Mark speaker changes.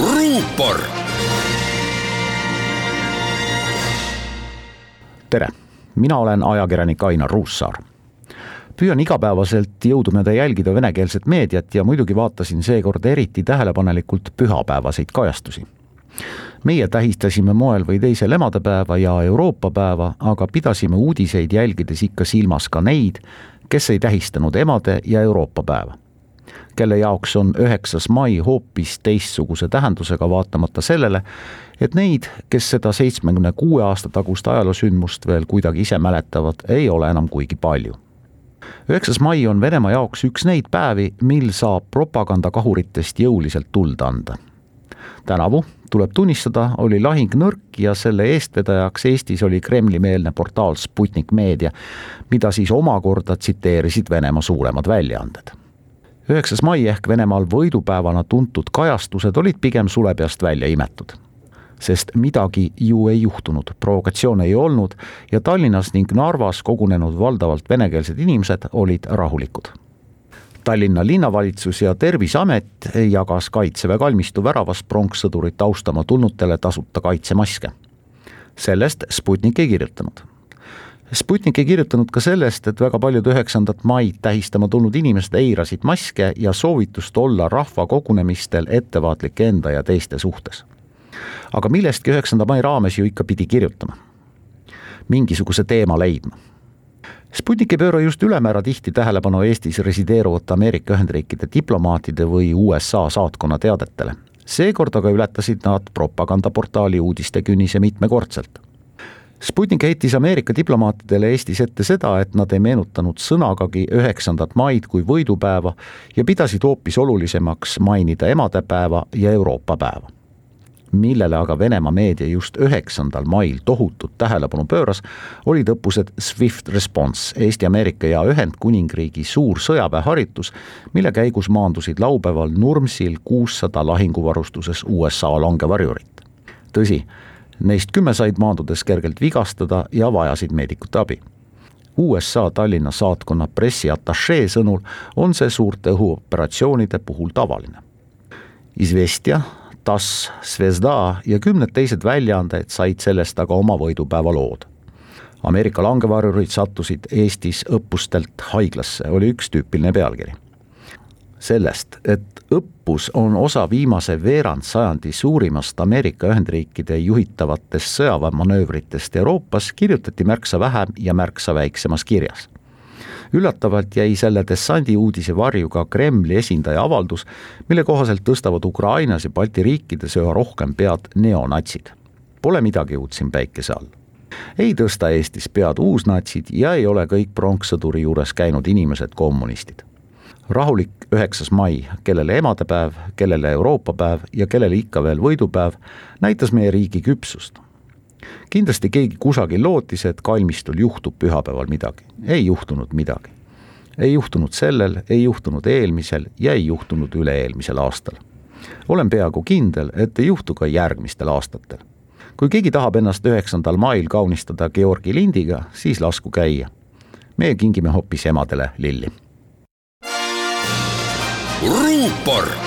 Speaker 1: ruupor.
Speaker 2: tere, mina olen ajakirjanik Ainar Ruussaar. püüan igapäevaselt jõudumööda jälgida venekeelset meediat ja muidugi vaatasin seekord eriti tähelepanelikult pühapäevaseid kajastusi meie tähistasime moel või teisel emadepäeva ja Euroopa päeva, aga pidasime uudiseid jälgides ikka silmas ka neid, kes ei tähistanud emade ja Euroopa päeva kelle jaoks on üheksas mai hoopis teistsuguse tähendusega, vaatamata sellele, et neid, kes seda seitsmekümne kuue aasta tagust ajaloosündmust veel kuidagi ise mäletavad, ei ole enam kuigi palju. üheksas mai on Venemaa jaoks üks neid päevi, mil saab propagandakahuritest jõuliselt tuld anda. tänavu, tuleb tunnistada, oli lahing nõrk ja selle eestvedajaks Eestis oli Kremli-meelne portaal Sputnik Meedia, mida siis omakorda tsiteerisid Venemaa suuremad väljaanded üheksas mai ehk Venemaal võidupäevana tuntud kajastused olid pigem sulepeast välja imetud. sest midagi ju ei juhtunud, provokatsioone ei olnud ja Tallinnas ning Narvas kogunenud valdavalt venekeelsed inimesed olid rahulikud. Tallinna linnavalitsus ja Terviseamet jagas Kaitseväe kalmistu väravas pronkssõdurit austama tulnutele tasuta kaitsemaske. sellest Sputnik ei kirjutanud Sputnik ei kirjutanud ka sellest, et väga paljud üheksandat maid tähistama tulnud inimesed eirasid maske ja soovitust olla rahvakogunemistel ettevaatlik enda ja teiste suhtes. aga millestki üheksanda mai raames ju ikka pidi kirjutama. mingisuguse teema leidma. Sputnik ei pööra just ülemäära tihti tähelepanu Eestis resideeruvate Ameerika Ühendriikide diplomaatide või USA saatkonna teadetele. seekord aga ületasid nad propagandaportaali uudistekünnise mitmekordselt Sputnik heitis Ameerika diplomaatidele Eestis ette seda, et nad ei meenutanud sõnagagi üheksandat maid kui võidupäeva ja pidasid hoopis olulisemaks mainida emadepäeva ja Euroopa päeva. millele aga Venemaa meedia just üheksandal mail tohutut tähelepanu pööras, olid õppused Swift Response, Eesti-Ameerika ja Ühendkuningriigi suur sõjaväeharitus, mille käigus maandusid laupäeval Nurmsil kuussada lahinguvarustuses USA langevarjurit. tõsi Neist kümme said maandudes kergelt vigastada ja vajasid meedikute abi. USA Tallinna saatkonna pressiatašee sõnul on see suurte õhuoperatsioonide puhul tavaline. Izvestja, TASS, Zvezda ja kümned teised väljaanded said sellest aga oma võidupäeva lood. Ameerika langevarjurid sattusid Eestis õppustelt haiglasse, oli üks tüüpiline pealkiri sellest, et õppus on osa viimase veerandsajandi suurimast Ameerika Ühendriikide juhitavatest sõjaväemanöövritest Euroopas, kirjutati märksa vähem ja märksa väiksemas kirjas. üllatavalt jäi selle dessandi uudise varju ka Kremli esindaja avaldus, mille kohaselt tõstavad Ukrainas ja Balti riikides üha rohkem pead neonatsid. Pole midagi uut siin päikese all ei tõsta Eestis pead uusnatsid ja ei ole kõik pronkssõduri juures käinud inimesed kommunistid rahulik üheksas mai, kellele emadepäev, kellele Euroopa päev ja kellele ikka veel võidupäev, näitas meie riigi küpsust. kindlasti keegi kusagil lootis, et kalmistul juhtub pühapäeval midagi, ei juhtunud midagi. ei juhtunud sellel, ei juhtunud eelmisel ja ei juhtunud üle-eelmisel aastal. olen peaaegu kindel, et ei juhtu ka järgmistel aastatel. kui keegi tahab ennast üheksandal mail kaunistada Georgi lindiga, siis lasku käia. meie kingime hoopis emadele lilli
Speaker 1: ruupor